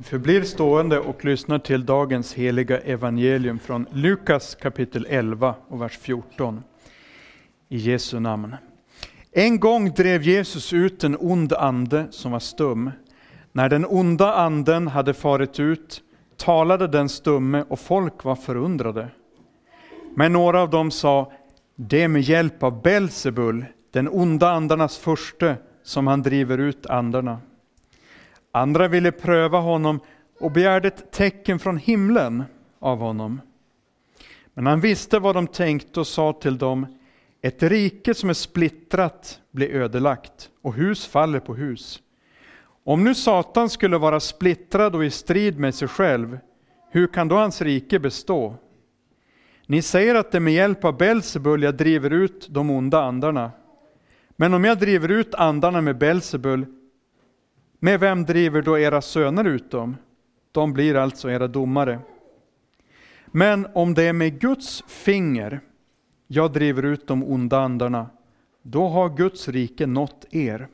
Förblir stående och lyssnar till dagens heliga evangelium från Lukas kapitel 11 och vers 14. I Jesu namn. En gång drev Jesus ut en ond ande som var stum. När den onda anden hade farit ut talade den stumme och folk var förundrade. Men några av dem sa, det är med hjälp av Belsebul, den onda andarnas furste, som han driver ut andarna. Andra ville pröva honom och begärde ett tecken från himlen av honom. Men han visste vad de tänkte och sa till dem, ett rike som är splittrat blir ödelagt och hus faller på hus. Om nu Satan skulle vara splittrad och i strid med sig själv, hur kan då hans rike bestå? Ni säger att det är med hjälp av Belsebul jag driver ut de onda andarna. Men om jag driver ut andarna med Belsebul, med vem driver då era söner ut dem? De blir alltså era domare. Men om det är med Guds finger jag driver ut de onda andarna, då har Guds rike nått er.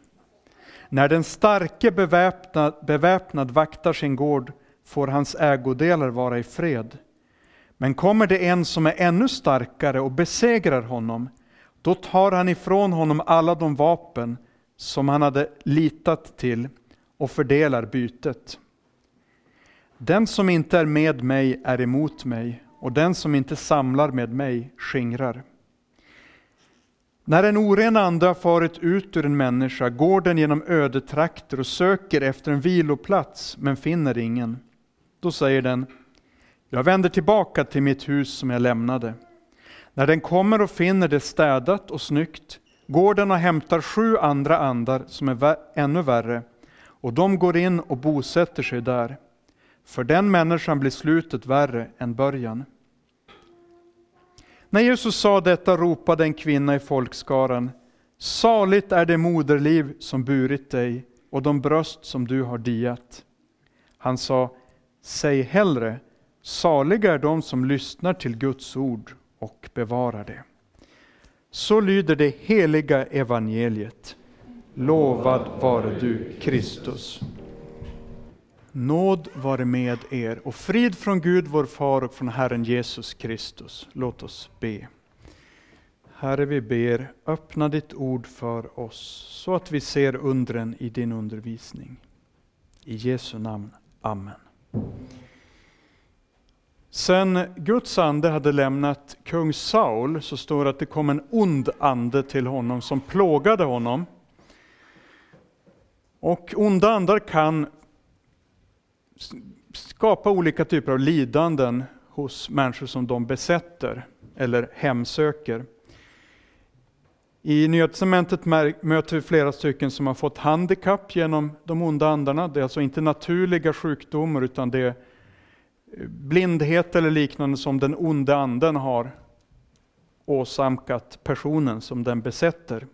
När den starke beväpnad, beväpnad vaktar sin gård får hans ägodelar vara i fred. Men kommer det en som är ännu starkare och besegrar honom, då tar han ifrån honom alla de vapen som han hade litat till och fördelar bytet. Den som inte är med mig är emot mig och den som inte samlar med mig skingrar. När en oren ande har farit ut ur en människa går den genom ödetrakter och söker efter en viloplats men finner ingen. Då säger den, jag vänder tillbaka till mitt hus som jag lämnade. När den kommer och finner det städat och snyggt går den och hämtar sju andra andar som är ännu värre och de går in och bosätter sig där. För den människan blir slutet värre än början. När Jesus sa detta ropade en kvinna i folkskaran, saligt är det moderliv som burit dig och de bröst som du har diat. Han sa, säg hellre, saliga är de som lyssnar till Guds ord och bevarar det. Så lyder det heliga evangeliet. Lovad vare du, Kristus. Nåd vare med er och frid från Gud vår far och från Herren Jesus Kristus. Låt oss be. Herre, vi ber, öppna ditt ord för oss så att vi ser undren i din undervisning. I Jesu namn. Amen. Sen Guds ande hade lämnat kung Saul så står det att det kom en ond ande till honom som plågade honom. Och onda andar kan skapa olika typer av lidanden hos människor som de besätter eller hemsöker. I Nya Testamentet möter vi flera stycken som har fått handikapp genom de onda andarna. Det är alltså inte naturliga sjukdomar utan det är eh, blindhet eller liknande som den onde anden har åsamkat personen som den besätter.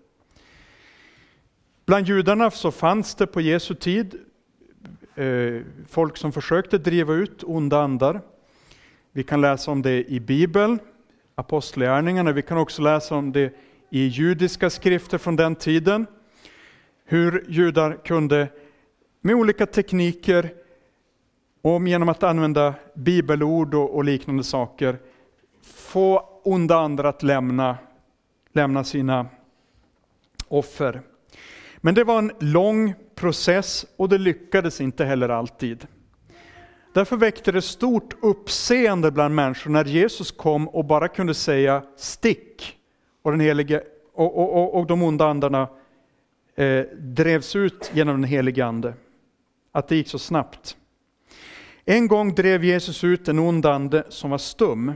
Bland judarna så fanns det på Jesu tid eh, folk som försökte driva ut onda andar. Vi kan läsa om det i Bibeln, Apostlagärningarna, vi kan också läsa om det i judiska skrifter från den tiden. Hur judar kunde med olika tekniker och genom att använda bibelord och, och liknande saker få onda andar att lämna, lämna sina offer. Men det var en lång process och det lyckades inte heller alltid. Därför väckte det stort uppseende bland människor när Jesus kom och bara kunde säga stick och, den helige, och, och, och de onda andarna eh, drevs ut genom den helige ande. Att det gick så snabbt. En gång drev Jesus ut en ond ande som var stum.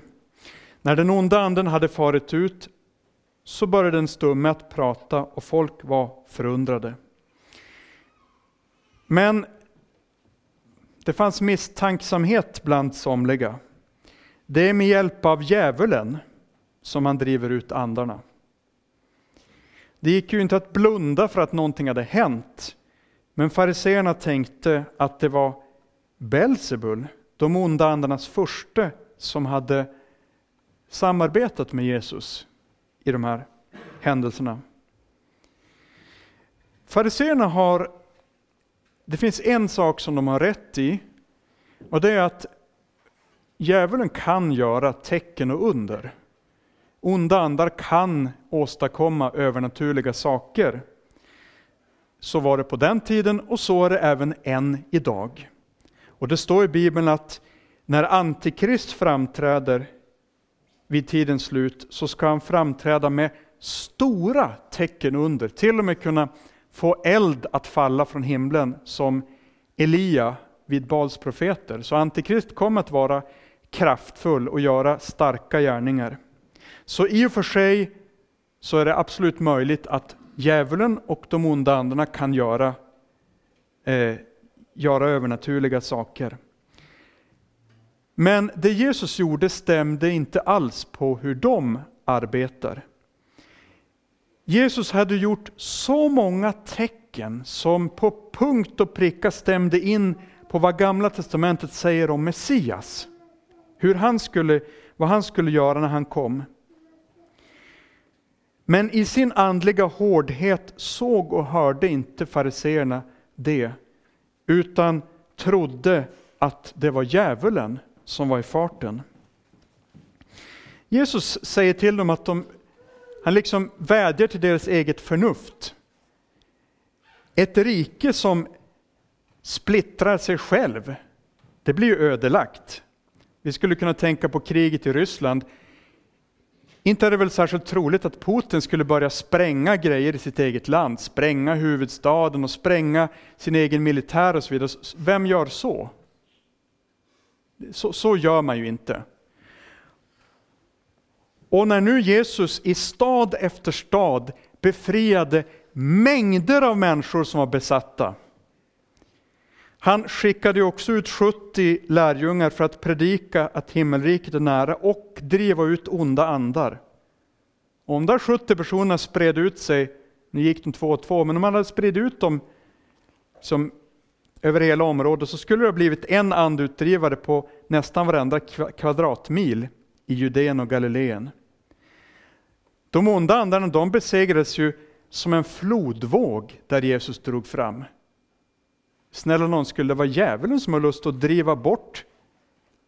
När den onda anden hade farit ut så började den stumme att prata och folk var förundrade. Men det fanns misstänksamhet bland somliga. Det är med hjälp av djävulen som man driver ut andarna. Det gick ju inte att blunda för att någonting hade hänt. Men fariseerna tänkte att det var Belsebul, de onda andarnas furste, som hade samarbetat med Jesus i de här händelserna. Fariseerna har, det finns en sak som de har rätt i Och det är att djävulen kan göra tecken och under. Onda andar kan åstadkomma övernaturliga saker. Så var det på den tiden och så är det även än idag. Och det står i Bibeln att när Antikrist framträder vid tidens slut så ska han framträda med stora tecken under, till och med kunna få eld att falla från himlen som Elia vid Bals profeter. Så Antikrist kommer att vara kraftfull och göra starka gärningar. Så i och för sig så är det absolut möjligt att djävulen och de onda andarna kan göra, eh, göra övernaturliga saker. Men det Jesus gjorde stämde inte alls på hur de arbetar. Jesus hade gjort så många tecken som på punkt och pricka stämde in på vad Gamla Testamentet säger om Messias. Hur han skulle, vad han skulle göra när han kom. Men i sin andliga hårdhet såg och hörde inte fariseerna det, utan trodde att det var djävulen som var i farten. Jesus säger till dem att de, han liksom vädjar till deras eget förnuft. Ett rike som splittrar sig själv, det blir ju ödelagt. Vi skulle kunna tänka på kriget i Ryssland. Inte är det väl särskilt troligt att Putin skulle börja spränga grejer i sitt eget land, spränga huvudstaden och spränga sin egen militär och så vidare. Vem gör så? Så, så gör man ju inte. Och när nu Jesus i stad efter stad befriade mängder av människor som var besatta. Han skickade också ut 70 lärjungar för att predika att himmelriket är nära och driva ut onda andar. Och om de 70 personerna spred ut sig, nu gick de två och två, men om man hade spridit ut dem som över hela området så skulle det ha blivit en andutdrivare på nästan varenda kvadratmil i Judeen och Galileen. De onda andarna de besegrades ju som en flodvåg där Jesus drog fram. Snälla någon, skulle det vara djävulen som har lust att driva bort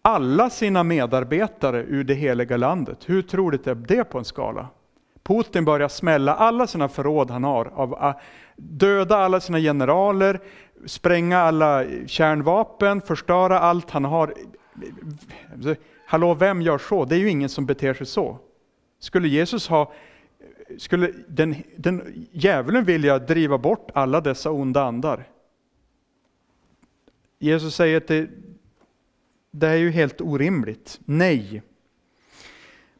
alla sina medarbetare ur det heliga landet? Hur troligt är det på en skala? Putin börjar smälla alla sina förråd han har, av, ah, döda alla sina generaler, spränga alla kärnvapen, förstöra allt han har. Hallå, vem gör så? Det är ju ingen som beter sig så. Skulle Jesus ha, skulle den, den djävulen vilja driva bort alla dessa onda andar? Jesus säger att det, det är ju helt orimligt. Nej.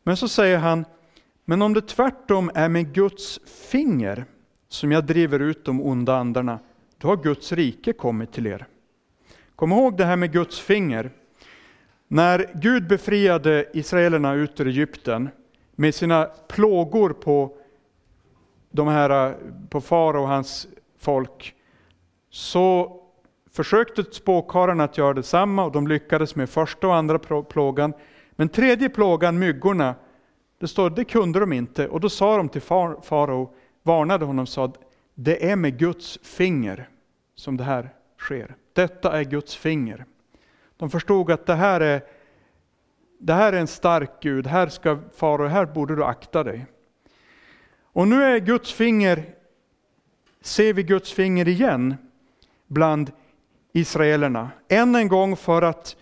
Men så säger han, men om det tvärtom är med Guds finger som jag driver ut de onda andarna, då har Guds rike kommit till er. Kom ihåg det här med Guds finger. När Gud befriade israelerna ut ur Egypten med sina plågor på de här, på farao och hans folk, så försökte spåkarlarna att göra detsamma och de lyckades med första och andra plågan. Men tredje plågan, myggorna, det står det kunde de inte och då sa de till farao, varnade honom och sa det är med Guds finger som det här sker. Detta är Guds finger. De förstod att det här är, det här är en stark Gud, här ska fara, här borde du akta dig. Och nu är Guds finger, ser vi Guds finger igen bland israelerna. Än en gång för att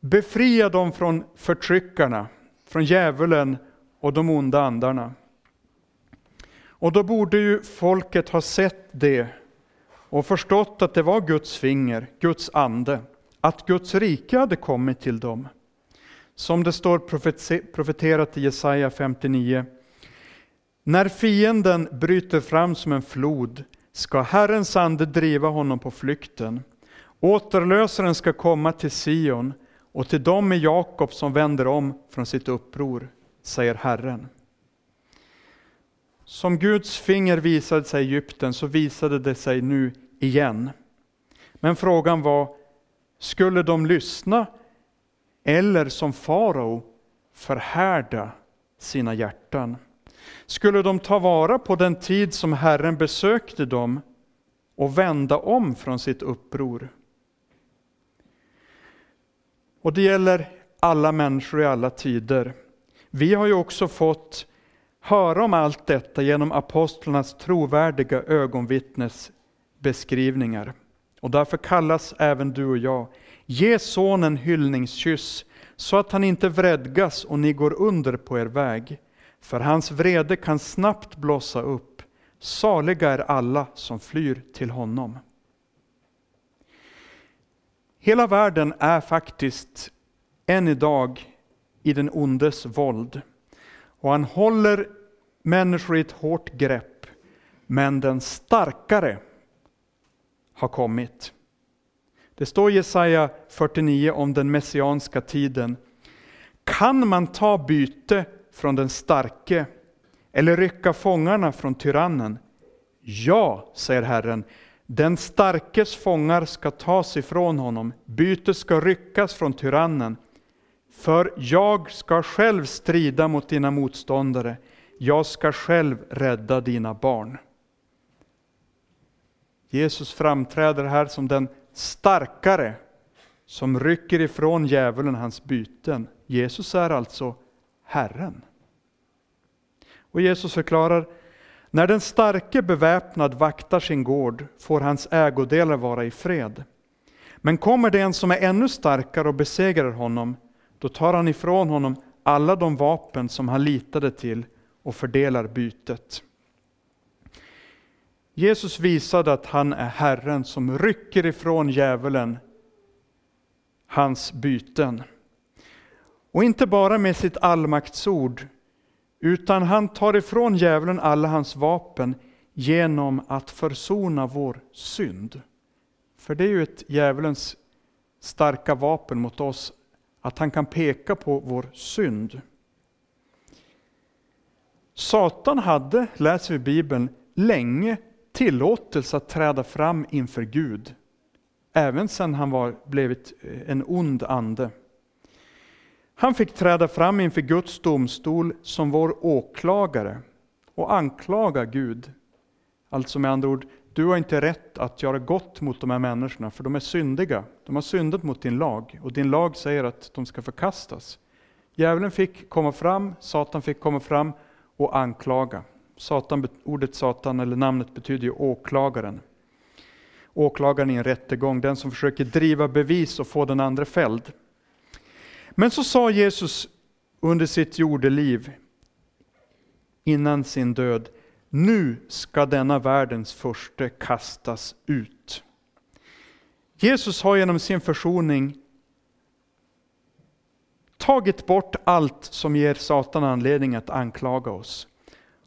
befria dem från förtryckarna, från djävulen och de onda andarna. Och då borde ju folket ha sett det och förstått att det var Guds finger, Guds ande, att Guds rike hade kommit till dem. Som det står profeterat i Jesaja 59. När fienden bryter fram som en flod ska Herrens ande driva honom på flykten. Återlösaren ska komma till Sion och till dem i Jakob som vänder om från sitt uppror, säger Herren. Som Guds finger visade sig i Egypten så visade det sig nu igen. Men frågan var, skulle de lyssna eller som farao förhärda sina hjärtan? Skulle de ta vara på den tid som Herren besökte dem och vända om från sitt uppror? Och det gäller alla människor i alla tider. Vi har ju också fått höra om allt detta genom apostlarnas trovärdiga ögonvittnesbeskrivningar. Och därför kallas även du och jag. Ge sonen hyllningskyss så att han inte vredgas och ni går under på er väg. För hans vrede kan snabbt blossa upp. Saliga är alla som flyr till honom. Hela världen är faktiskt än idag i den ondes våld. Och han håller människor i ett hårt grepp. Men den starkare har kommit. Det står i Jesaja 49 om den messianska tiden. Kan man ta byte från den starke eller rycka fångarna från tyrannen? Ja, säger Herren, den starkes fångar ska tas ifrån honom, bytet ska ryckas från tyrannen. För jag ska själv strida mot dina motståndare, jag ska själv rädda dina barn. Jesus framträder här som den starkare som rycker ifrån djävulen hans byten. Jesus är alltså Herren. Och Jesus förklarar, när den starke beväpnad vaktar sin gård får hans ägodelar vara i fred. Men kommer det en som är ännu starkare och besegrar honom, då tar han ifrån honom alla de vapen som han litade till och fördelar bytet. Jesus visade att han är Herren som rycker ifrån djävulen hans byten. Och inte bara med sitt allmaktsord, utan han tar ifrån djävulen alla hans vapen genom att försona vår synd. För det är ju ett djävulens starka vapen mot oss, att han kan peka på vår synd. Satan hade, läser vi i Bibeln, länge tillåtelse att träda fram inför Gud. Även sedan han var, blivit eh, en ond ande. Han fick träda fram inför Guds domstol som vår åklagare och anklaga Gud. Alltså med andra ord, du har inte rätt att göra gott mot de här människorna, för de är syndiga. De har syndat mot din lag, och din lag säger att de ska förkastas. Djävulen fick komma fram, Satan fick komma fram och anklaga. Satan, ordet Satan, eller namnet, betyder ju åklagaren. Åklagaren i en rättegång, den som försöker driva bevis och få den andra fälld. Men så sa Jesus under sitt jordeliv, innan sin död, nu ska denna världens första kastas ut. Jesus har genom sin försoning tagit bort allt som ger Satan anledning att anklaga oss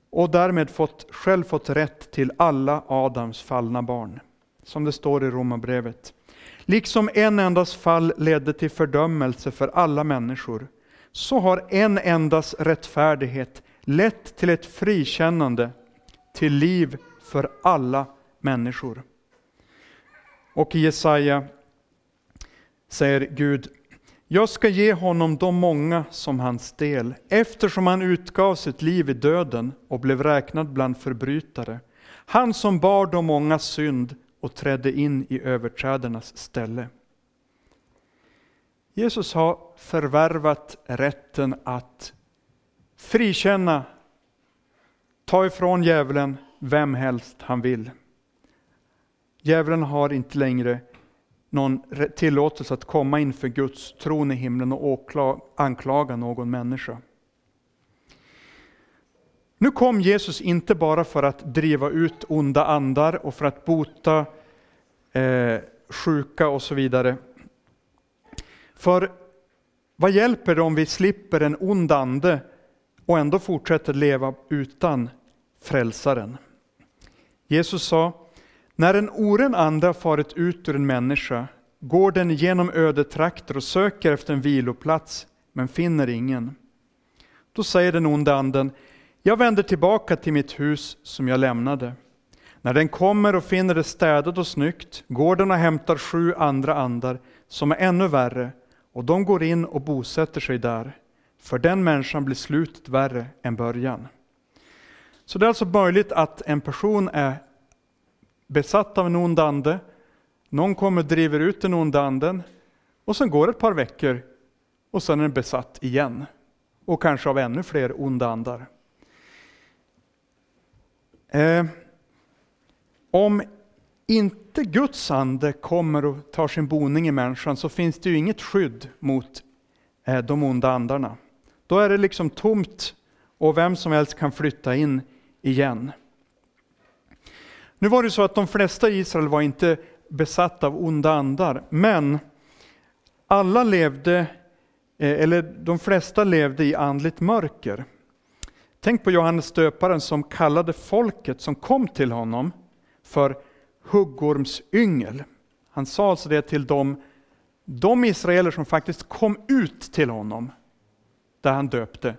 och därmed fått, själv fått rätt till alla Adams fallna barn, som det står i Romarbrevet. Liksom en endas fall ledde till fördömelse för alla människor, så har en endas rättfärdighet lett till ett frikännande, till liv för alla människor. Och i Jesaja säger Gud, jag ska ge honom de många som hans del, eftersom han utgav sitt liv i döden och blev räknad bland förbrytare. Han som bar de många synd och trädde in i överträdarnas ställe. Jesus har förvärvat rätten att frikänna, ta ifrån djävulen vem helst han vill. Djävulen har inte längre någon tillåtelse att komma inför Guds tron i himlen och anklaga någon människa. Nu kom Jesus inte bara för att driva ut onda andar och för att bota eh, sjuka och så vidare. För vad hjälper det om vi slipper en ond ande och ändå fortsätter leva utan frälsaren? Jesus sa, när en oren ande har farit ut ur en människa går den genom ödetrakter och söker efter en viloplats, men finner ingen. Då säger den onde anden, jag vänder tillbaka till mitt hus som jag lämnade. När den kommer och finner det städat och snyggt går den och hämtar sju andra andar som är ännu värre, och de går in och bosätter sig där. För den människan blir slutet värre än början. Så det är alltså möjligt att en person är besatt av en ond ande, någon kommer och driver ut den onda anden, Och sen går ett par veckor och sen är den besatt igen. Och kanske av ännu fler onda andar. Eh, om inte Guds ande kommer och tar sin boning i människan så finns det ju inget skydd mot eh, de onda andarna. Då är det liksom tomt och vem som helst kan flytta in igen. Nu var det så att de flesta i Israel var inte besatta av onda andar, men alla levde, eh, eller de flesta levde i andligt mörker. Tänk på Johannes döparen som kallade folket som kom till honom för huggormsyngel. Han sa alltså det till dem, de israeler som faktiskt kom ut till honom, där han döpte.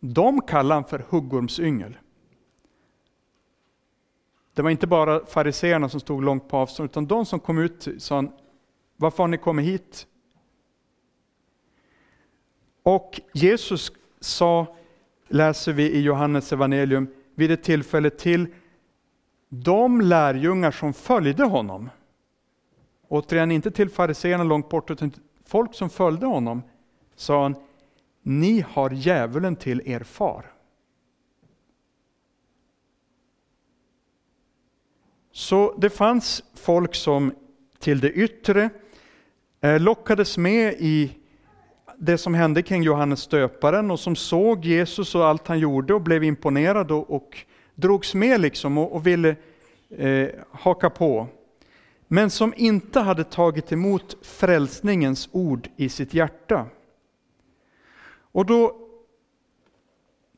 De kallade han för huggormsyngel. Det var inte bara fariseerna som stod långt på avstånd, utan de som kom ut sa han, varför har ni kommit hit? Och Jesus sa, läser vi i Johannes evangelium, vid ett tillfälle till de lärjungar som följde honom. Återigen, inte till fariseerna långt bort, utan till folk som följde honom, sa han, ni har djävulen till er far. Så det fanns folk som till det yttre eh, lockades med i det som hände kring Johannes döparen och som såg Jesus och allt han gjorde och blev imponerad och, och drogs med liksom och, och ville eh, haka på. Men som inte hade tagit emot frälsningens ord i sitt hjärta. Och då,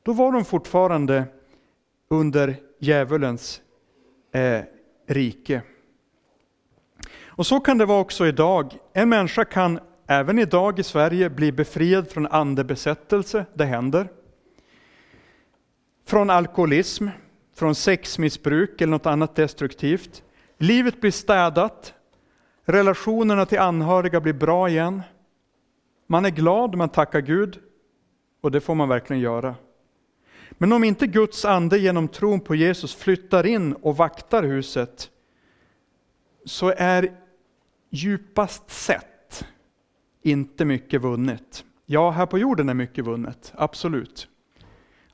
då var de fortfarande under djävulens eh, rike. Och så kan det vara också idag. En människa kan även idag i Sverige bli befriad från andebesättelse, det händer. Från alkoholism, från sexmissbruk eller något annat destruktivt. Livet blir städat, relationerna till anhöriga blir bra igen. Man är glad, man tackar Gud och det får man verkligen göra. Men om inte Guds ande genom tron på Jesus flyttar in och vaktar huset så är djupast sett inte mycket vunnet. Ja, här på jorden är mycket vunnet, absolut.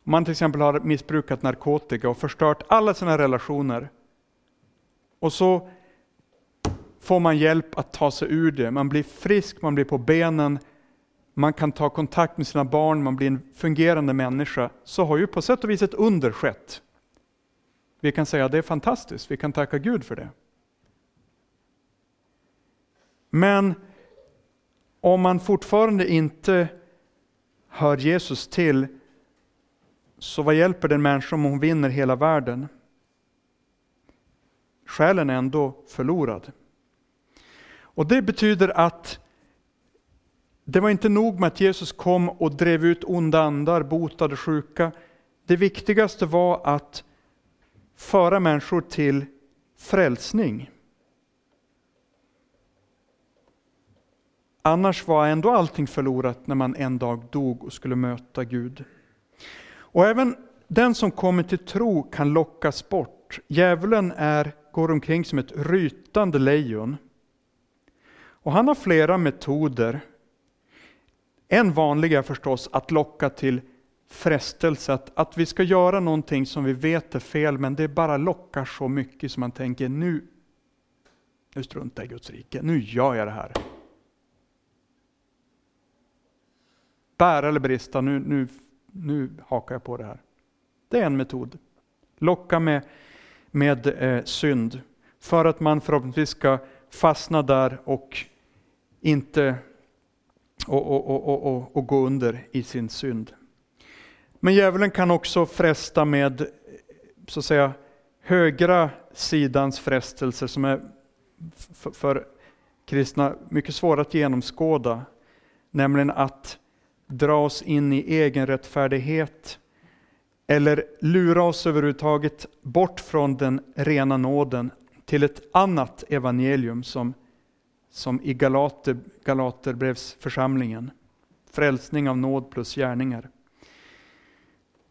Om man till exempel har missbrukat narkotika och förstört alla sina relationer och så får man hjälp att ta sig ur det. Man blir frisk, man blir på benen, man kan ta kontakt med sina barn, man blir en fungerande människa, så har ju på sätt och vis ett under skett. Vi kan säga att det är fantastiskt, vi kan tacka Gud för det. Men om man fortfarande inte hör Jesus till, så vad hjälper den människa om hon vinner hela världen? Själen är ändå förlorad. Och det betyder att det var inte nog med att Jesus kom och drev ut onda andar, botade sjuka. Det viktigaste var att föra människor till frälsning. Annars var ändå allting förlorat när man en dag dog och skulle möta Gud. Och även den som kommer till tro kan lockas bort. Djävulen är, går omkring som ett rytande lejon. Och han har flera metoder en vanlig är förstås att locka till frestelse, att, att vi ska göra någonting som vi vet är fel, men det bara lockar så mycket som man tänker nu, nu struntar jag i Guds rike, nu gör jag det här. Bära eller brista, nu, nu, nu hakar jag på det här. Det är en metod. Locka med, med eh, synd, för att man förhoppningsvis ska fastna där och inte och, och, och, och, och gå under i sin synd. Men djävulen kan också fresta med så att säga, högra sidans frestelser som är för, för kristna mycket svåra att genomskåda. Nämligen att dra oss in i egen rättfärdighet eller lura oss överhuvudtaget bort från den rena nåden till ett annat evangelium som som i Galater, Galaterbrevsförsamlingen. Frälsning av nåd plus gärningar.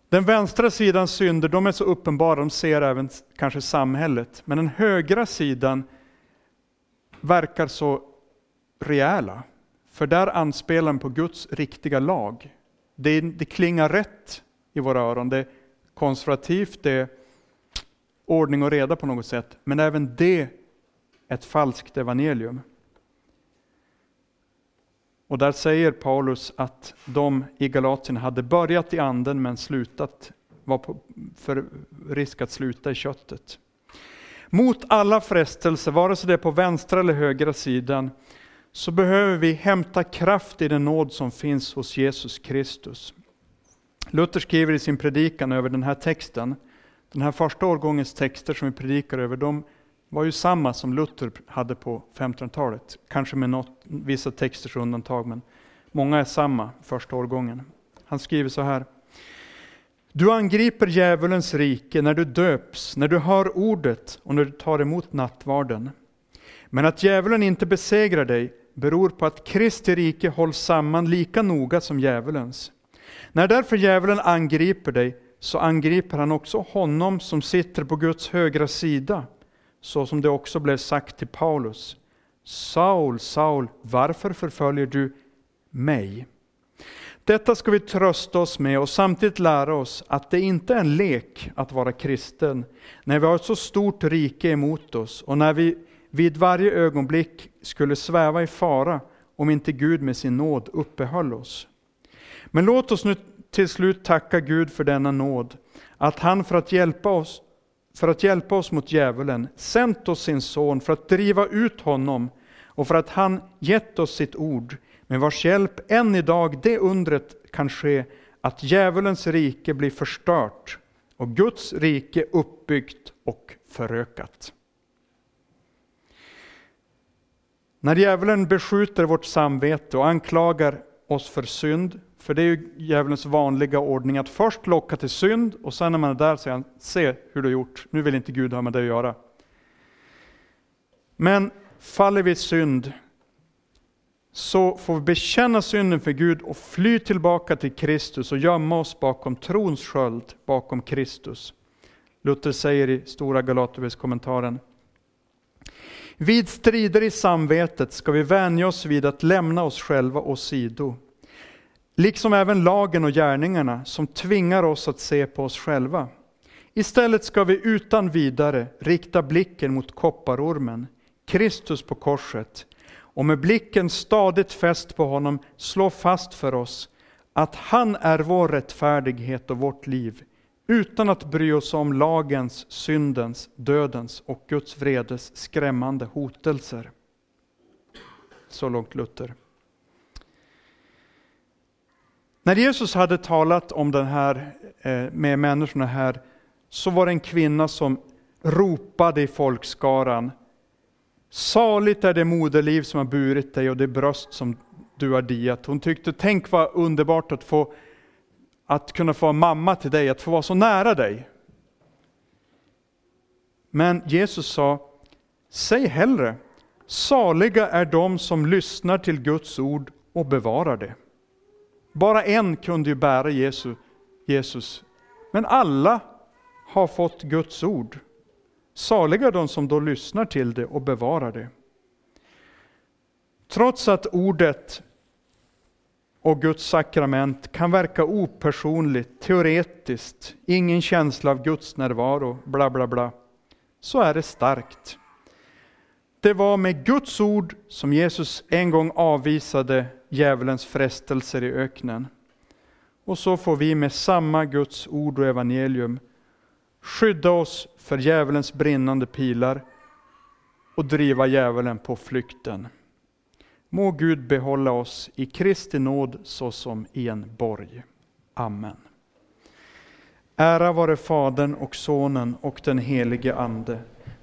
Den vänstra sidans synder de är så uppenbara, de ser även kanske samhället. Men den högra sidan verkar så rejäla. För där anspelar den på Guds riktiga lag. Det, det klingar rätt i våra öron. Det är konservativt, det är ordning och reda på något sätt. Men även det är ett falskt evangelium. Och där säger Paulus att de i Galatien hade börjat i anden men slutat, var på, för risk att sluta i köttet. Mot alla frestelser, vare sig det är på vänstra eller högra sidan, så behöver vi hämta kraft i den nåd som finns hos Jesus Kristus. Luther skriver i sin predikan över den här texten, den här första årgångens texter som vi predikar över, de var ju samma som Luther hade på 1500-talet. Kanske med något, vissa texters undantag, men många är samma första årgången. Han skriver så här. Du angriper djävulens rike när du döps, när du hör ordet och när du tar emot nattvarden. Men att djävulen inte besegrar dig beror på att Kristi rike hålls samman lika noga som djävulens. När därför djävulen angriper dig, så angriper han också honom som sitter på Guds högra sida, så som det också blev sagt till Paulus. Saul, Saul, varför förföljer du mig? Detta ska vi trösta oss med och samtidigt lära oss att det inte är en lek att vara kristen, när vi har ett så stort rike emot oss och när vi vid varje ögonblick skulle sväva i fara om inte Gud med sin nåd uppehöll oss. Men låt oss nu till slut tacka Gud för denna nåd, att han för att hjälpa oss, för att hjälpa oss mot djävulen sänt oss sin son för att driva ut honom och för att han gett oss sitt ord, med vars hjälp än idag det undret kan ske att djävulens rike blir förstört och Guds rike uppbyggt och förökat. När djävulen beskjuter vårt samvete och anklagar oss för synd, för det är ju djävulens vanliga ordning att först locka till synd och sen när man är där säger han, se hur du har gjort, nu vill inte Gud ha med dig att göra. Men faller vi i synd så får vi bekänna synden för Gud och fly tillbaka till Kristus och gömma oss bakom trons sköld, bakom Kristus. Luther säger i Stora Galaterbrevet-kommentaren vid strider i samvetet ska vi vänja oss vid att lämna oss själva åsido, liksom även lagen och gärningarna som tvingar oss att se på oss själva. Istället ska vi utan vidare rikta blicken mot kopparormen, Kristus på korset, och med blicken stadigt fäst på honom slå fast för oss att han är vår rättfärdighet och vårt liv, utan att bry oss om lagens, syndens, dödens och Guds vredes skrämmande hotelser. Så långt Luther. När Jesus hade talat om den här eh, med människorna här så var det en kvinna som ropade i folkskaran Saligt är det moderliv som har burit dig och det bröst som du har diat. Hon tyckte, tänk vad underbart att få att kunna få mamma till dig, att få vara så nära dig. Men Jesus sa, säg hellre, saliga är de som lyssnar till Guds ord och bevarar det. Bara en kunde ju bära Jesus, men alla har fått Guds ord. Saliga de som då lyssnar till det och bevarar det. Trots att ordet och Guds sakrament kan verka opersonligt, teoretiskt, ingen känsla av Guds närvaro, bla bla bla, så är det starkt. Det var med Guds ord som Jesus en gång avvisade djävulens frestelser i öknen. Och så får vi med samma Guds ord och evangelium skydda oss för djävulens brinnande pilar och driva djävulen på flykten. Må Gud behålla oss i Kristi nåd såsom i en borg. Amen. Ära vare Fadern och Sonen och den helige Ande,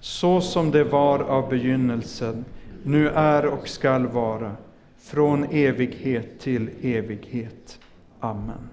så som det var av begynnelsen, nu är och skall vara, från evighet till evighet. Amen.